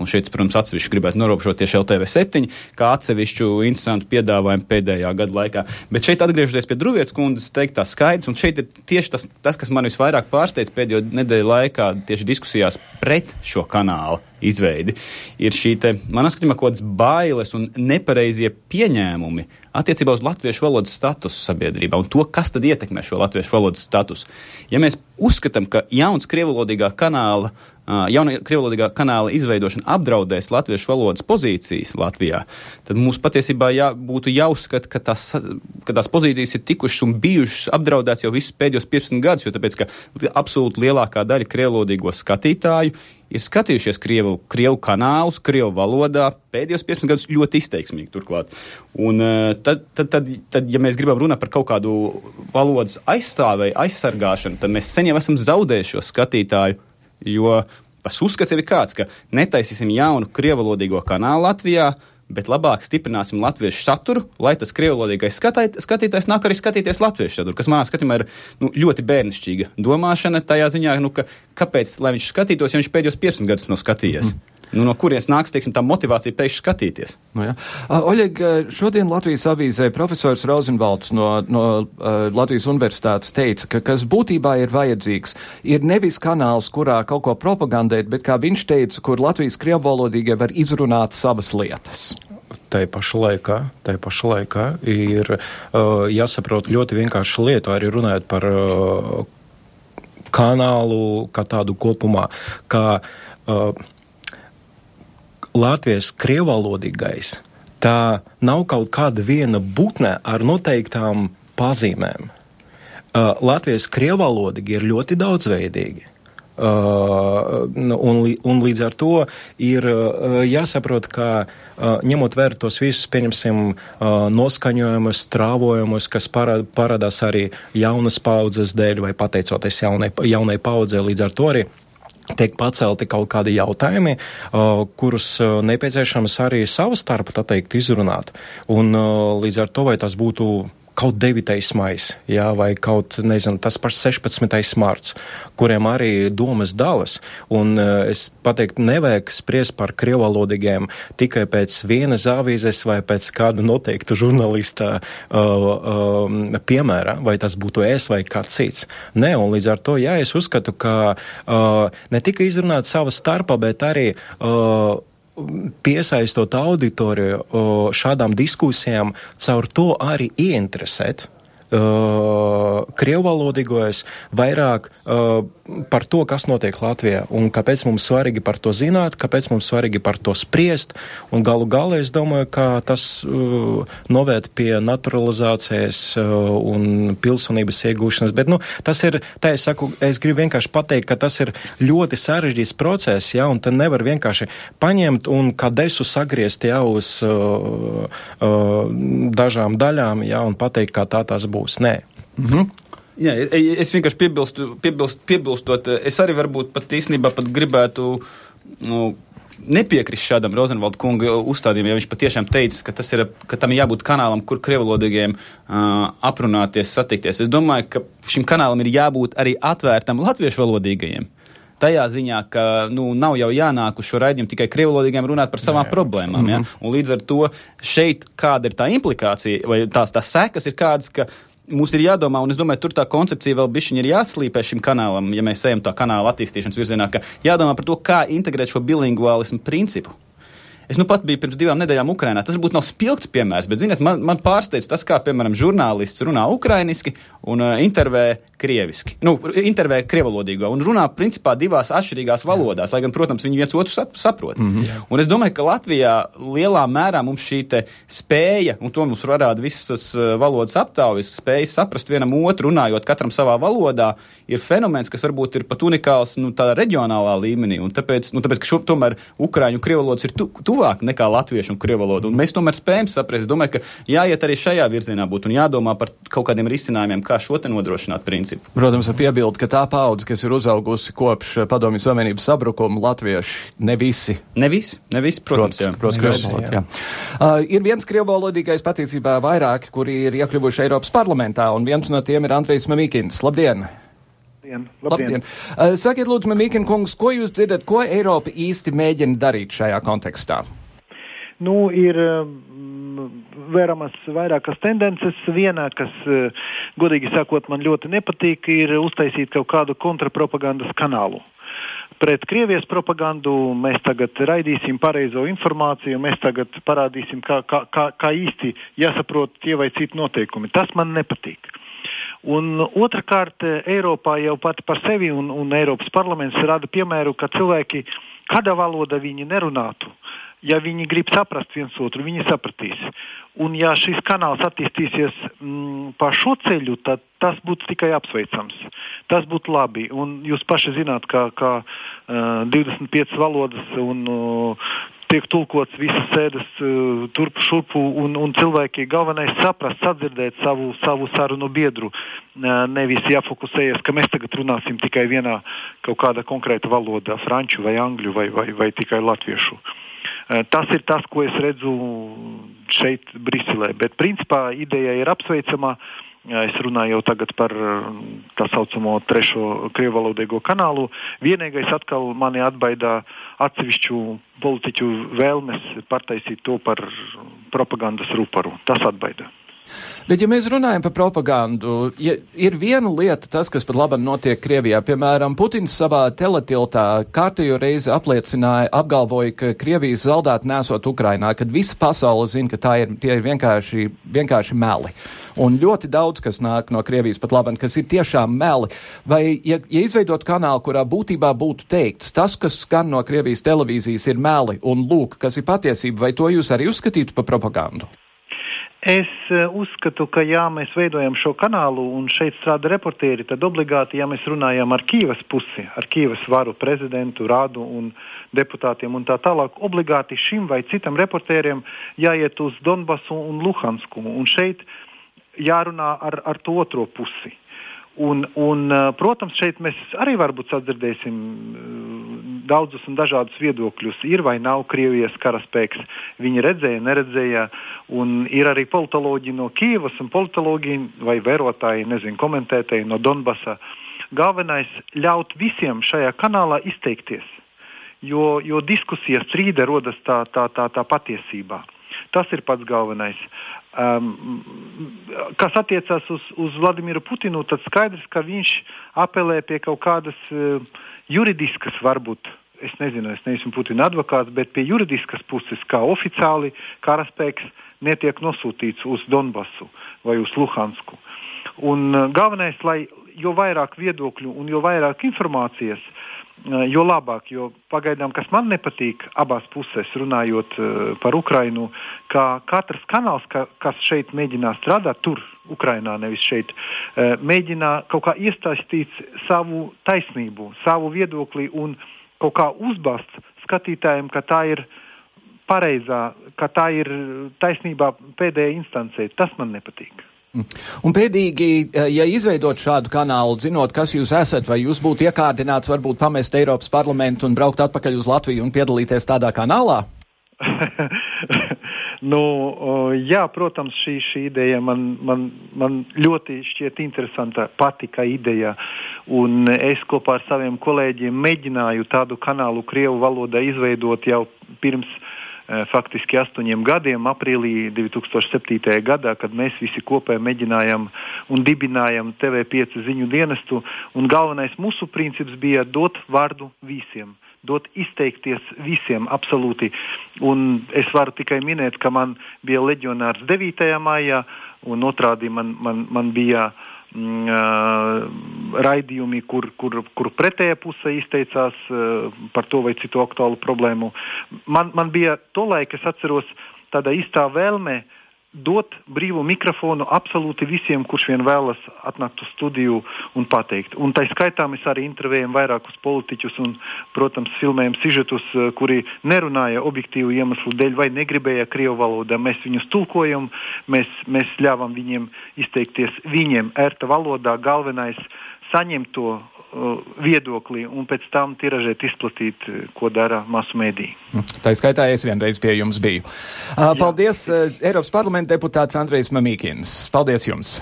Un šeit, protams, atsevišķi gribētu norobežot tieši LTV 7, kā atsevišķu interesantu piedāvājumu pēdējā gada laikā. Bet šeit, atgriežoties pie Druvietas kundzes teiktā skaidrs, un šeit ir tieši tas, tas kas man visvairāk pārsteidz pēdējo nedēļu laikā, tieši diskusijās pret šo kanālu izveidi, ir šī, te, manā skatījumā, kaut kādas bailes un nepareizie pieņēmumi attiecībā uz latviešu valodas statusu sabiedrībā un to, kas tad ietekmē šo latviešu valodas statusu. Ja mēs uzskatām, ka jauns krievulodīgā kanāla jauna krievlodīgā kanāla izveidošana apdraudēs latviešu valodas pozīcijas Latvijā, tad mums patiesībā jā, būtu jāuzskata, ka tās, ka tās pozīcijas ir tikušas un bijušas apdraudētas jau visus pēdējos 15 gadus, jo tāpēc, ka absolūti lielākā daļa krievlodīgo skatītāju ir skatījušies krievu, krievu kanālus, krievu valodā pēdējos 15 gadus ļoti izteiksmīgi turklāt. Un tad, tad, tad, tad, ja mēs gribam runāt par kaut kādu valodas aizstāvēju, aizsargāšanu, tad mēs sen jau esam zaudējuši šo skatītāju Jo tas uzskats jau ir kāds, ka netaisīsim jaunu krievalodīgo kanālu Latvijā, bet labāk stiprināsim latviešu saturu, lai tas krievlodīgais skatītājs nāk arī skatīties latviešu saturu, kas manā skatījumā ir nu, ļoti bērnišķīga domāšana tajā ziņā, nu, ka kāpēc, lai viņš skatītos, ja viņš pēdējos 15 gadus nav skatījies. Mm. Nu, no kurienes nāks teiksim, tā motivācija pēkšņi skatīties? Nu, ja. Oļeg, šodien Latvijas avīzē profesors Rozenvalds no, no Latvijas universitātes teica, ka kas būtībā ir vajadzīgs, ir nevis kanāls, kurā kaut ko propagandēt, bet, kā viņš teica, kur Latvijas krievvalodīgie var izrunāt savas lietas tai pašā laikā, tai pašā laikā ir uh, jāsaprot ļoti vienkārša lieta, arī runājot par uh, kanālu kā tādu kopumā, kā uh, Latvijas krievalodīgais, tā nav kaut kāda viena būtne ar noteiktām pazīmēm. Uh, Latvijas krievalodīgi ir ļoti daudzveidīgi. Uh, un, un līdz ar to ir uh, jāsaprot, ka uh, ņemot vērā tos visus, pieņemsim, uh, noskaņojumus, strāvojumus, kas parādās arī jaunas paudzes dēļ vai pateicoties jaunai, jaunai paudzē, līdz ar to arī tiek pacelti kaut kādi jautājumi, kurus nepieciešams arī savu starpu, tā teikt, izrunāt. Un līdz ar to, vai tas būtu kaut 9. maijs, jā, vai kaut, nezinu, tas pats 16. marts, kuriem arī domas dalas. Un uh, es pateiktu, nevajag spriest par krievalodīgiem tikai pēc vienas avīzes vai pēc kāda noteikta žurnālista uh, uh, piemēra, vai tas būtu es vai kāds cits. Nē, un līdz ar to, jā, es uzskatu, ka uh, ne tikai izrunāt savu starpā, bet arī uh, piesaistot auditoriju šādām diskusijām, caur to arī ieinteresēt uh, krievvalodīgos vairāk uh, par to, kas notiek Latvijā un kāpēc mums svarīgi par to zināt, kāpēc mums svarīgi par to spriest. Un galu galā es domāju, ka tas uh, novērt pie naturalizācijas uh, un pilsonības iegūšanas. Bet nu, tas ir, tā es saku, es gribu vienkārši pateikt, ka tas ir ļoti sarežģīts process, ja, un te nevar vienkārši paņemt un kā desu sagriezt jau uz uh, uh, dažām daļām, ja, un pateikt, kā tā tas būs. Nē. Mm -hmm. Jā, es vienkārši piebilstu, piebilst, piebilstot, es arī varbūt pat īstenībā pat gribētu nu, nepiekrist šādam Rozenvalda kunga uzstādījumam, ja viņš patiešām teica, ka, ir, ka tam ir jābūt kanālam, kur krievalodīgiem uh, aprunāties, satikties. Es domāju, ka šim kanālam ir jābūt arī atvērtam latviešu valodīgajiem. Tajā ziņā, ka nu, nav jau jānāk uz šo raidījumu tikai krievalodīgiem runāt par savām Nē, problēmām. Mm -hmm. ja? Un līdz ar to šeit kāda ir tā implikācija, vai tās, tās sekas ir kādas, ka mums ir jādomā, un es domāju, tur tā koncepcija vēl bišķiņi ir jāslīpē šim kanālam, ja mēs ejam tā kanāla attīstīšanas virzienā, ka jādomā par to, kā integrēt šo bilinguālismu principu. Es nu pat biju pirms divām nedēļām Ukrajinā. Tas būtu nav spilgts piemērs, bet, ziniet, man, man pārsteidz tas, kā, piemēram, žurnālists runā ukrainiski un uh, intervē krieviski. Nu, intervē krievalodīgo un runā principā divās atšķirīgās valodās, lai gan, protams, viņi viens otru saprot. Mm -hmm. Un es domāju, ka Latvijā lielā mērā mums šī spēja, un to mums rada visas uh, valodas aptaujas, spēja saprast vienam otru, runājot katram savā valodā, ir fenomens, kas varbūt ir pat unikāls nu, tādā reģionālā līmenī. Un tāpēc, nu, tāpēc ka šo, tomēr Ukrāņu un Krievalodas ir tu, tuvāk nekā Latviešu un Krievalodu. Un mēs tomēr spējam saprast. Es domāju, ka jāiet arī šajā virzienā būt un jādomā par kaut kādiem risinājumiem, kā šo te nodrošināt principu. Protams, ar piebildu, ka tā paudze, kas ir uzaugusi kopš Padomju Savienības sabrukuma, latvieši ne visi. Ne visi, ne visi protams, protams, protams, protams, jā. Jā. Uh, ir viens krievalodīgais patiesībā vairāki, kuri ir iekļuvuši Eiropas parlamentā, un viens no tiem ir Andrejs Mamīkins. Labdien! Labdien! Labdien. Labdien. Uh, sakiet, lūdzu, Mamīkin kungs, ko jūs dzirdat, ko Eiropa īsti mēģina darīt šajā kontekstā? Nu, ir um, vēramas vairākas tendences. Viena, kas, uh, godīgi sakot, man ļoti nepatīk, ir uztaisīt kaut kādu kontrapropagandas kanālu. Pret Krievijas propagandu mēs tagad raidīsim pareizo informāciju, mēs tagad parādīsim, kā, kā, kā, kā īsti jāsaprot tie vai citi noteikumi. Tas man nepatīk. Un otrkārt, Eiropā jau pati par sevi un, un Eiropas parlaments rada piemēru, ka cilvēki kādā valodā viņi nerunātu. Ja viņi grib saprast viens otru, viņi sapratīs. Un ja šis kanāls attīstīsies mm, pa šo ceļu, tad tas būtu tikai apsveicams. Tas būtu labi. Un jūs paši zināt, ka, ka uh, 25 valodas un uh, tiek tulkots visas sēdes uh, turp šurpu, un, un cilvēki galvenais saprast, sadzirdēt savu, savu sarunu biedru. Uh, nevis jāfokusējas, ka mēs tagad runāsim tikai vienā kaut kāda konkrēta valodā, franču vai angļu vai, vai, vai tikai latviešu. Uh, tas ir tas, ko es redzu šeit, Briselē. Bet principā ideja ir apsveicama. Es runāju jau tagad par tā saucamo trešo krievalodīgo kanālu. Vienīgais atkal mani atbaida atsevišķu politiķu vēlmes partaisīt to par propagandas ruparu. Tas atbaida. Bet, ja mēs runājam par propagandu, ja ir viena lieta, tas, kas pat labi notiek Krievijā. Piemēram, Putins savā teletiltā kārtējo reizi apliecināja, apgalvoja, ka Krievijas zaudēt nesot Ukrainā, kad visa pasaule zina, ka ir, tie ir vienkārši, vienkārši meli. Un ļoti daudz, kas nāk no Krievijas pat labi, kas ir tiešām meli. Vai, ja, ja izveidot kanālu, kurā būtībā būtu teikts, tas, kas skan no Krievijas televīzijas, ir meli, un lūk, kas ir patiesība, vai to jūs arī uzskatītu par propagandu? Es e, uzskatu, ka ja mēs veidojam šo kanālu un šeit strādā reportieri, tad obligāti, ja mēs runājam ar Kīvas pusi, ar Kīvas varu prezidentu, rādu un deputātiem un tā tālāk, obligāti šim vai citam reportierim jāiet uz Donbasu un Luhansku. Un šeit jārunā ar, ar to otro pusi. Un, un, protams, šeit mēs arī varbūt sadzirdēsim daudzus un dažādus viedokļus. Ir vai nav Krievijas karaspēks, viņi redzēja, neredzēja, un ir arī politoloģi no Kīvas un politologi vai vērotāji, nezinu, komentētāji no Donbasa. Galvenais ļaut visiem šajā kanālā izteikties, jo, jo diskusijas strīda rodas tā, tā, tā, tā patiesībā. Tas ir pats galvenais. Um, kas attiecas uz, uz Vladimiru Putinu, tad skaidrs, ka viņš apelē pie kaut kādas uh, juridiskas, varbūt, es nezinu, es neesmu Putina advokāts, bet pie juridiskas puses, kā oficiāli karaspēks netiek nosūtīts uz Donbasu vai uz Luhansku. Un uh, galvenais, lai jo vairāk viedokļu un jo vairāk informācijas, Eh, jo labāk. Jo pagaidām, kas man nepatīk abās pusēs, runājot uh, par Ukrajinu, ka katrs kanāls, ka, kas šeit mēģina strādāt, tur, Ukrajinā, nevis šeit, uh, mēģina kaut kā iesaistīt savu taisnību, savu viedokli un kaut kā uzbāzt skatītājiem, ka tā ir pareizā, ka tā ir taisnībā pēdējā instancē. Tas man nepatīk. Un pēdīgi, eh, ja izveidot šādu kanālu, zinot, kas jūs esat, vai jūs būtu iekārdināts varbūt pamest Eiropas parlamentu un braukt atpakaļ uz Latviju un piedalīties tādā kanālā? nu, jā, protams, šī, šī ideja man, man, man ļoti šķiet interesanta, patika ideja. Un es kopā ar saviem kolēģiem mēģināju tādu kanālu Krievu valodā izveidot jau pirms uh, faktiski astoņiem gadiem, aprīlī 2007. gadā, kad mēs visi kopā mēģinājām un dibinājām TV5 ziņu dienestu. Galvenais mūsu princips bija dot vārdu visiem. dot izteikties visiem absolūti. Un es varu tikai minēt, ka man bija leģionārs 9. maijā, un otrādi man, man, man bija uh, raidījumi, kur, kur, kur pretējā pusē izteicās uh, par to vai citu aktuālu problēmu. Man, man bija tolaik, es atceros, tāda īstā vēlme dot brīvu mikrofonu absolūti visiem, kurš vien vēlas atnākt uz studiju un pateikt. Un tā skaitā mēs arī intervējam vairākus politiķus un, protams, filmējam sižetus, eh, kuri nerunāja objektīvu iemeslu dēļ vai negribēja krievu valodā. Mēs viņus tulkojam, mēs, mēs ļāvam viņiem izteikties viņiem ērta valodā. Galvenais saņemt to Uh, viedokli un pēc tam tiražēt, izplatīt, uh, ko dara masu mēdī. Tā skaitā es vienreiz pie jums biju. Uh, paldies, uh, Eiropas parlamenta deputāts Andrejs Mamīkins. Paldies jums!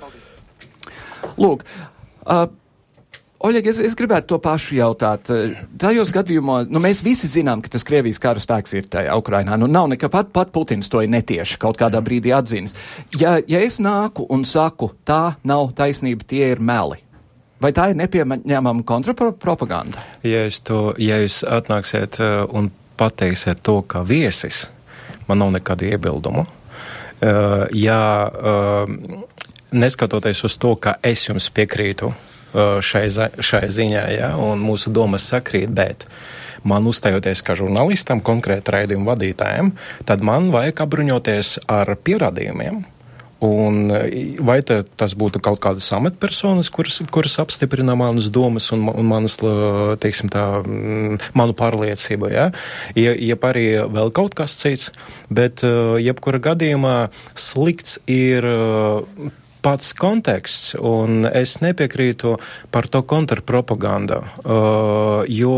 Paldies. Lūk, uh, Oļeg, es, es gribētu to pašu jautāt. Tajos gadījumos, nu, mēs visi zinām, ka tas Krievijas kara spēks ir tajā Ukrainā. Nu, nav nekā pat, pat Putins to ir netieši kaut kādā brīdī atzīnis. Ja, ja es nāku un saku, tā nav taisnība, tie ir meli, Vai tā ir nepieņemama kontrapropaganda? Ja jūs, to, ja jūs atnāksiet uh, un pateiksiet to kā viesis, man nav nekādu iebildumu. Uh, ja uh, neskatoties uz to, ka es jums piekrītu šai, šai ziņā, ja, un mūsu domas sakrīt, bet man uzstājoties kā žurnālistam, konkrēti raidījumu vadītājiem, tad man vajag apbruņoties ar pierādījumiem. Un vai te, tas būtu kaut kādas amatpersonas, kuras, kuras apstiprina manas domas un, un manas, teiksim tā, manu pārliecību, ja? ja, jeb arī vēl kaut kas cits, bet jebkura gadījumā slikts ir pats konteksts, un es nepiekrītu par to kontrpropagandu, jo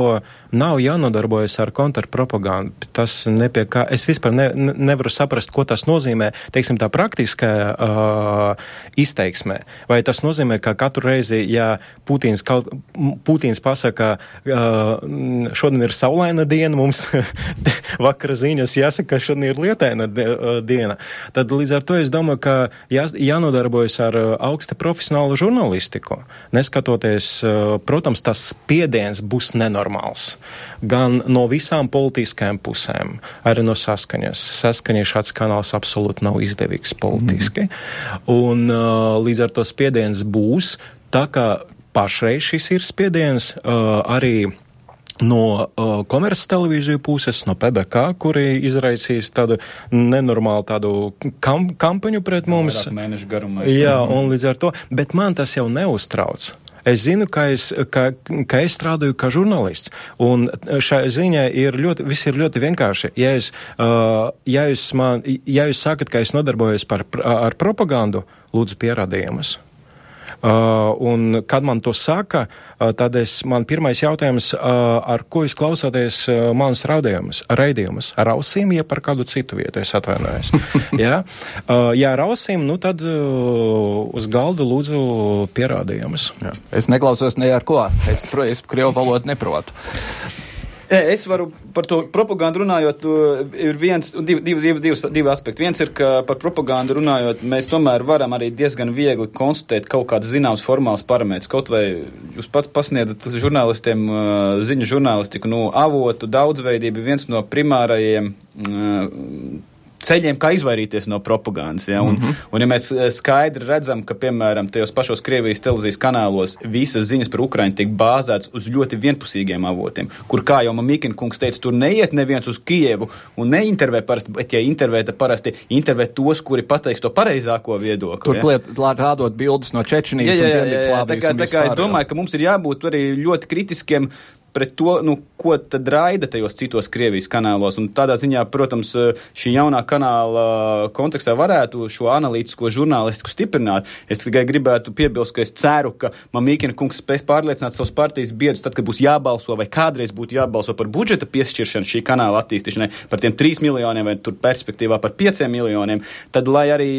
nav jānodarbojas ar kontrpropagandu. Tas nepie kā, es vispār ne, nevaru saprast, ko tas nozīmē, teiksim, tā praktiskā uh, izteiksmē. Vai tas nozīmē, ka katru reizi, ja Putins, kaut, Putins pasaka, uh, šodien ir saulaina diena, mums vakara ziņas jāsaka, ka šodien ir lietaina diena, tad līdz ar to es domāju, ka jā, jānodarbojas nodarbojas ar augsta profesionālu žurnālistiku. Neskatoties, protams, tas spiediens būs nenormāls. Gan no visām politiskajām pusēm, arī no saskaņas. Saskaņai šāds kanāls absolūti nav izdevīgs politiski. Mm. Un uh, līdz ar to spiediens būs. Tā kā pašreiz šis ir spiediens, arī no uh, komerces televīziju puses, no PBK, kuri izraisīs tādu nenormālu tādu kam kampaņu pret mums. Mēnešu garumā. Jā, un līdz ar to, bet man tas jau neuztrauc. Es zinu, ka es, ka, ka es strādāju kā žurnālists, un šai ziņai ir ļoti, viss ir ļoti vienkārši. Ja jūs, uh, ja jūs, man, ja jūs sakat, ka es nodarbojos par, ar propagandu, lūdzu pierādījumus. Uh, un, kad man to saka, uh, tad es, man pirmais jautājums, uh, ar ko jūs klausāties manas raidījumus? Raidījumus ar ausīm, ja par kādu citu vietu es atvainojos. ja? Ja ar ausīm, nu tad uz galda lūdzu pierādījumus. Jā. Es neklausos ne ar ko. Es, es krievu valodu neprotu. Es varu par to propagandu runājot, ir viens, divi, divi, divi, divi, divi aspekti. Viens ir, ka par propagandu runājot, mēs tomēr varam arī diezgan viegli konstatēt kaut kādas zināmas formālas parametrus. Kaut vai jūs pats pasniedzat žurnālistiem ziņu žurnālistiku, nu, avotu daudzveidība viens no primārajiem ceļiem, kā izvairīties no propagandas. Ja? Un, mm -hmm. un ja mēs eh, skaidri redzam, ka, piemēram, tajos pašos Krievijas televīzijas kanālos visas ziņas par Ukraiņu tiek bāzētas uz ļoti vienpusīgiem avotiem, kur, kā jau Mamikina kungs teica, tur neiet neviens uz Kievu un neintervē parasti, bet, ja intervē, tad parasti intervē tos, kuri pateiks to pareizāko viedokli. Turklāt, ja? rādot bildes no Čečenijas jā, jā, jā, jā, jā, tā kā, tā kā es domāju, ka mums ir jābūt arī ļoti kritiskiem pret to, nu, ko tad raida tajos citos Krievijas kanālos. Un tādā ziņā, protams, šī jaunā kanāla kontekstā varētu šo analītisko žurnālistiku stiprināt. Es tikai gribētu piebilst, ka es ceru, ka Mamīkina kungs spēs pārliecināt savus partijas biedrus, tad, kad būs jābalso vai kādreiz būtu jābalso par budžeta piešķiršanu šī kanāla attīstīšanai, par tiem 3 miljoniem vai tur perspektīvā par 5 miljoniem, tad lai arī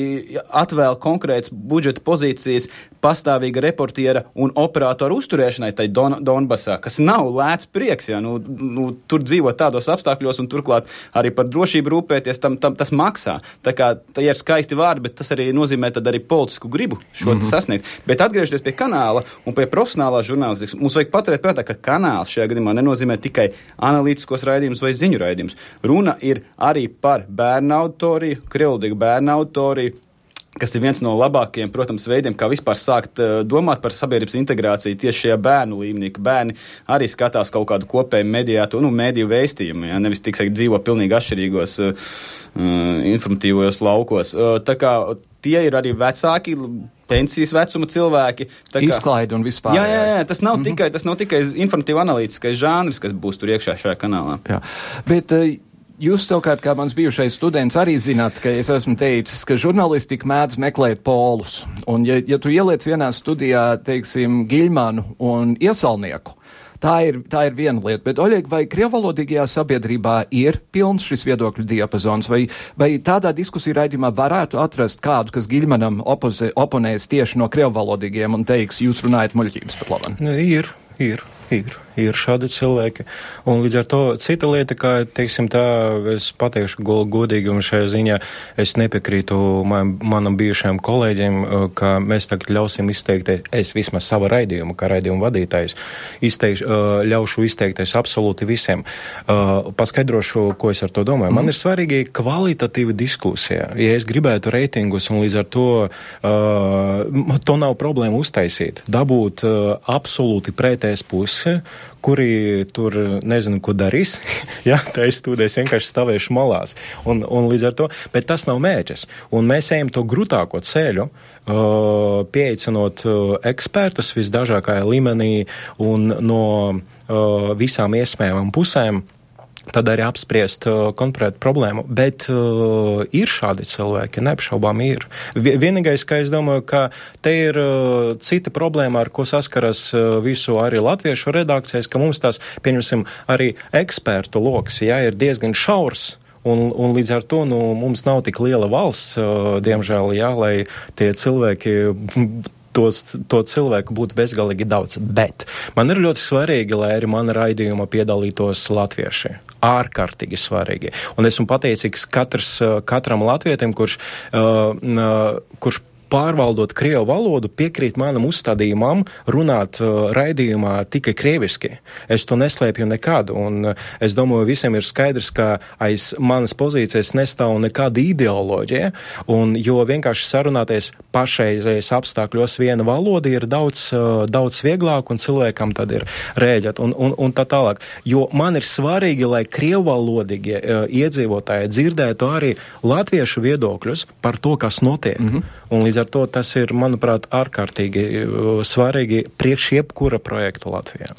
atvēl konkrētas budžeta pozīcijas pastāvīga reportiera un operātora uzturēšanai tai Don Donbasā, kas nav lēts prieks. Ja? Nu, nu, tur dzīvot tādos apstākļos, un turklāt arī par drošību rūpēties, tam, tam tas maksā. Tā kā tie ir skaisti vārdi, bet tas arī nozīmē arī politisku gribu šo mm -hmm. sasniegt. Bet atgriežoties pie kanāla un pie profesionālā žurnālistikas, mums vajag paturēt prātā, ka kanāls šajā gadījumā nenozīmē tikai analītiskos raidījumus vai ziņu raidījumus. Runa ir arī par bērnu auditoriju, krievlīgu bērnu auditoriju kas ir viens no labākajiem, protams, veidiem, kā vispār sākt uh, domāt par sabiedrības integrāciju tieši šajā bērnu līmenī, ka bērni arī skatās kaut kādu kopēju mediātu, nu, mediju vēstījumu, ja, nevis tik sakt dzīvo pilnīgi atšķirīgos uh, informatīvos laukos. Uh, tā kā tie ir arī vecāki, pensijas vecuma cilvēki. Kā, Izklaide un vispār. Jā, jā, jā, tas nav, mm -hmm. tikai, tas nav tikai informatīva analītiskais žanrs, kas būs tur iekšā šajā kanālā. Jā. Bet, uh, Jūs savukārt, kā mans bijušais students, arī zināt, ka es esmu teicis, ka žurnālistika mēdz meklēt polus. Un, ja, ja tu ieliec vienā studijā, teiksim, Giļmanu un Iesalnieku, tā ir, tā ir viena lieta. Bet, Oļeg, vai krievvalodīgajā sabiedrībā ir pilns šis viedokļu diapazons, vai, vai tādā diskusiju raidījumā varētu atrast kādu, kas Giļmanam opoze, oponēs tieši no krievvalodīgiem un teiks, jūs runājat muļķības pat labam? Nu, ir, ir, ir ir šādi cilvēki. Un līdz ar to cita lieta, kā, teiksim, tā, es pateikšu godīgi un šajā ziņā es nepiekrītu man, manam bijušajam kolēģim, uh, ka mēs tagad ļausim izteikties, es vismaz savu raidījumu, kā raidījumu vadītājs, izteikš, uh, ļaušu izteikties absolūti visiem. Uh, paskaidrošu, ko es ar to domāju. Man ir svarīgi kvalitatīva diskusija. Ja es gribētu reitingus un līdz ar to to nav problēma uztaisīt, dabūt absolūti pretēs pusi, kuri tur nezinu, ko darīs. Jā, tā es studēs vienkārši stāvēšu malās. Un, un līdz ar to, bet tas nav mērķis. Un mēs ejam to grūtāko ceļu, uh, pieaicinot uh, ekspertus visdažākajā līmenī un no uh, visām iespējamām pusēm tad arī apspriest uh, konkrētu problēmu. Bet uh, ir šādi cilvēki, neapšaubām ir. Vienīgais, ka es domāju, ka te ir uh, cita problēma, ar ko saskaras uh, visu arī latviešu redakcijas, ka mums tās, pieņemsim, arī ekspertu loks, jā, ir diezgan šaurs. Un, un līdz ar to nu, mums nav tik liela valsts, uh, diemžēl, jā, lai tie cilvēki tos, to cilvēku būtu bezgalīgi daudz. Bet man ir ļoti svarīgi, lai arī mana raidījuma piedalītos latvieši ārkārtīgi svarīgi. Un esmu pateicīgs katrs, katram latvietim, kurš, uh, kurš pārvaldot krievu valodu, piekrīt manam uzstādījumam runāt uh, raidījumā tikai krieviski. Es to neslēpju nekad, un uh, es domāju, visiem ir skaidrs, ka aiz manas pozīcijas nestāv nekāda ideoloģija, un jo vienkārši sarunāties pašreizējais apstākļos viena valoda ir daudz, uh, daudz vieglāk, un cilvēkam tad ir rēģēt, un, un, un tā tālāk. Jo man ir svarīgi, lai krievu valodīgie uh, iedzīvotāji dzirdētu arī latviešu viedokļus par to, kas notiek. Mm -hmm. Un līdz ar to tas ir, manuprāt, ārkārtīgi uh, svarīgi priekš jebkura projekta Latvijā.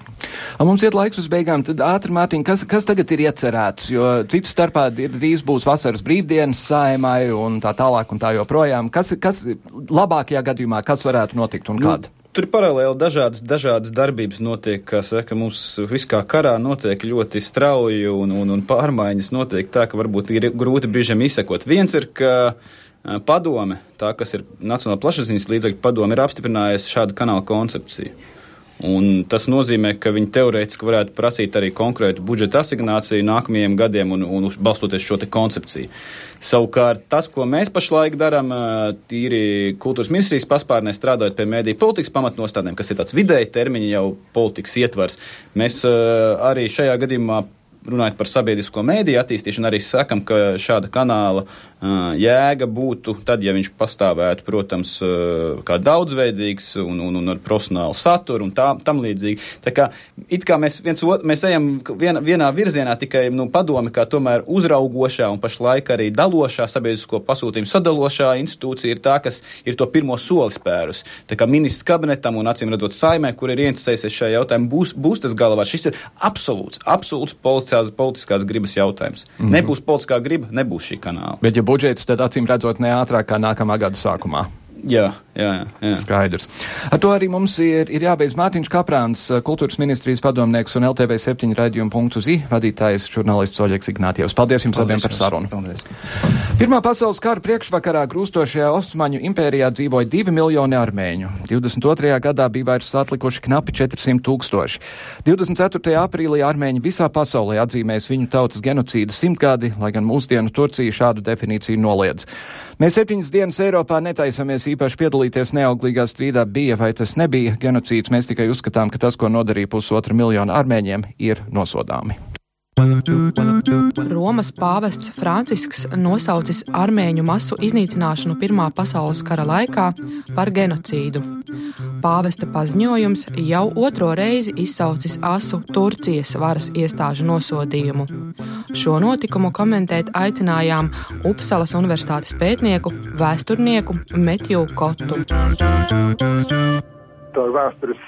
Mums iet laiks uz beigām, tad ātri, Mārtiņ, kas, kas tagad ir iecerēts? Jo citu starpā drīz būs vasaras brīvdienas saimai un tā tālāk un tā joprojām. Kas, kas labākajā gadījumā, kas varētu notikt un nu, kāda? Tur paralēli dažādas, dažādas darbības notiek, kā saka, mums viss kā karā notiek ļoti strauji un, un, un pārmaiņas notiek tā, ka varbūt ir grūti brīžiem izsekot. Viens ir, ka Eh, padome, tā kas ir Nacionāla plašsaziņas līdzekļu padome, ir apstiprinājusi šādu kanāla koncepciju. Un tas nozīmē, ka viņi teorētiski varētu prasīt arī konkrētu budžeta asignāciju nākamajiem gadiem un, un balstoties šo koncepciju. Savukārt tas, ko mēs pašlaik darām, eh, tīri kultūras ministrijas paspārnē strādājot pie mēdīju politikas pamatnostādēm, kas ir tāds vidēji termiņa jau politikas ietvars, mēs eh, arī šajā gadījumā runājot par sabiedrisko mēdīju attīstīšanu, arī sakam, ka šāda kanāla jēga būtu tad, ja viņš pastāvētu, protams, kā daudzveidīgs un, un, un ar profesionālu saturu un tā, tam līdzīgi. Tā kā it kā mēs, viens, mēs ejam vien, vienā virzienā tikai nu, padomi, kā tomēr uzraugošā un pašlaik arī dalošā sabiedrisko pasūtījumu sadalošā institūcija ir tā, kas ir to pirmo soli spērus. Tā kā ministrs kabinetam un acīm redzot saimē, kur ir ieinteresējusies šajā jautājumā, būs, būs tas galvā. Šis ir absolūts, absolūts politiskās, politiskās gribas jautājums. Mm -hmm. Nebūs politiskā griba, nebūs šī kanāla. Bet, ja budžets, tad acīm redzot ne ātrāk kā nākamā gada sākumā. Jā, jā, jā. Skaidrs. Ar to arī mums ir, ir jābeidz Mārtiņš Kaprāns, kultūras ministrijas padomnieks un LTV 7 raidījuma punktu zi vadītājs žurnālists Oļeks Ignātijevs. Paldies jums abiem par sarunu. Paldies. Pirmā pasaules kara priekšvakarā grūstošajā Osmaņu impērijā dzīvoja divi miljoni armēņu. 22. gadā bija vairs atlikuši knapi 400 tūkstoši. 24. aprīlī armēņi visā pasaulē atzīmēs viņu tautas genocīda simtgadi, lai gan mūsdienu Turcija šādu definīciju noliedz. Mēs septiņas dienas Eiropā netaisamies īpaši piedalīties neauglīgā strīdā, bija vai tas nebija genocīds. Mēs tikai uzskatām, ka tas, ko nodarīja pusotra miljona armēņiem, ir nosodāmi. Romas pāvests Francisks nosaucis armēņu masu iznīcināšanu Pirmā pasaules kara laikā par genocīdu. Pāvesta paziņojums jau otro reizi izsaucis asu Turcijas varas iestāžu nosodījumu. Šo notikumu komentēt aicinājām Upsalas Universitātes pētnieku, vēsturnieku Metju Kotu. Tā ir vēstures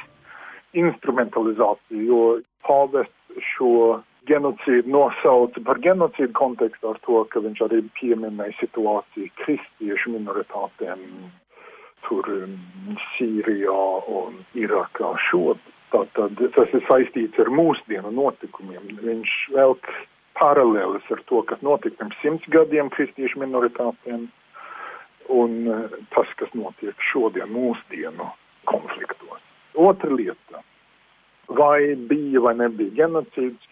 instrumentalizācija, jo pāvests šo genocīdu nosauca par genocīdu kontekstu ar to, ka viņš arī pieminēja situāciju kristiešu minoritātēm tur Sīrijā un Irākā šodien. Tātad tas ir saistīts ar mūsdienu notikumiem. Viņš velk paralēlis ar to, kas notika pirms simts gadiem kristiešu minoritātēm un uh, tas, kas notiek šodien mūsdienu konfliktos. Otra lieta. Vai bija vai nebija genocīds?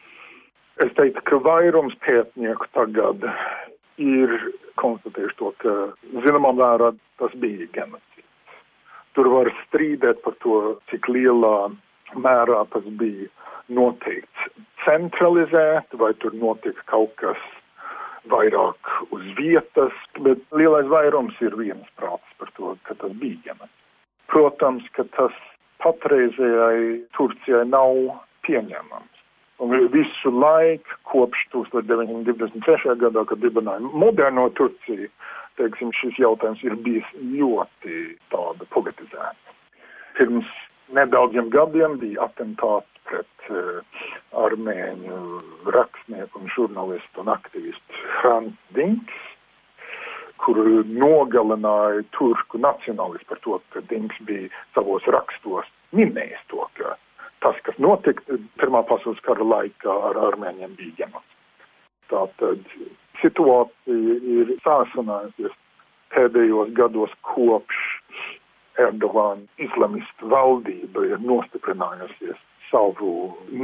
Es teiktu, ka vairums pētnieku tagad ir konstatējuši to, ka zināmā mērā tas bija genocīds. Tur var strīdēt par to, cik lielā mērā tas bija noteikts centralizēt, vai tur notika kaut kas vairāk uz vietas, bet lielais vairums ir viens prāts par to, ka tas bija genocīds. Protams, ka tas patreizējai Turcijai nav pieņemams. Un visu laiku, kopš 1923. gadā, kad dibināja moderno Turciju, teiksim, šis jautājums ir bijis ļoti politizēts. Pirms nedaudziem gadiem bija atentāts pret uh, armēņu rakstnieku un žurnālistu un aktivistu Frans Dinks, kur nogalināja turku nacionālistu par to, ka Dinks bija savos rakstos minējis to, ka tas, kas notika Pirmā pasaules kara laikā ar armēņiem, bija genocīds. Tātad situācija ir sāsinājusies pēdējos gados kopš Erdogana islamistu valdība ir nostiprinājusies savu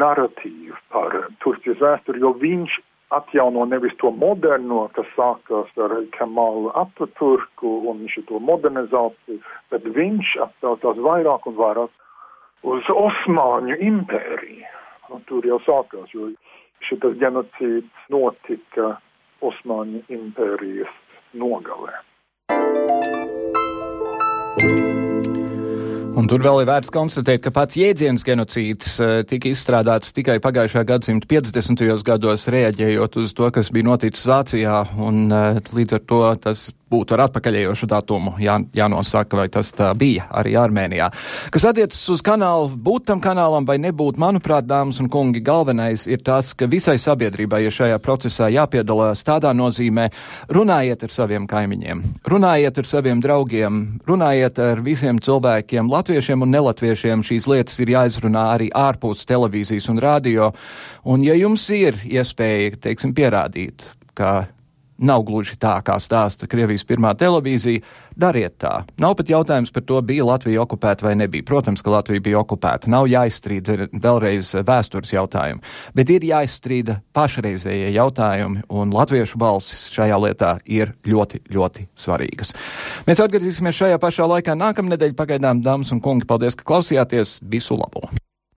narratīvu par Turcijas vēsturi, jo viņš atjauno nevis to moderno, kas sākās ar Kemalu Ataturku un šo modernizāciju, bet viņš atsaucās vairāk un vairāk uz Osmaņu impēriju. Un nu, tur jau sākās, jo šis genocīds notika Osmaņu impērijas nogalē. Un tur vēl ir vērts konstatēt, ka pats jēdziens genocīds uh, tika izstrādāts tikai pagājušā gadsimta 50. gados, reaģējot uz to, kas bija noticis Vācijā, un uh, līdz ar to tas būtu ar atpakaļējošu datumu jā, jānosaka, vai tas tā bija arī Armēnijā. Kas attiecas uz kanālu, būt tam kanālam vai nebūt, manuprāt, dāmas un kungi, galvenais ir tas, ka visai sabiedrībai ir šajā procesā jāpiedalās tādā nozīmē, runājiet ar saviem kaimiņiem, runājiet ar saviem draugiem, runājiet ar visiem cilvēkiem, latviešiem un nelatviešiem. Šīs lietas ir jāizrunā arī ārpus televīzijas un radio. Un ja jums ir iespēja, teiksim, pierādīt, ka nav gluži tā, kā stāsta Krievijas pirmā televīzija. Dariet tā. Nav pat jautājums par to, bija Latvija okupēta vai nebija. Protams, ka Latvija bija okupēta. Nav jāizstrīda vēlreiz vēstures jautājumi, bet ir jāizstrīda pašreizējie jautājumi, un latviešu balsis šajā lietā ir ļoti, ļoti svarīgas. Mēs atgriezīsimies šajā pašā laikā nākamnedēļ. Pagaidām, dāmas un kungi, paldies, ka klausījāties. Visu labu!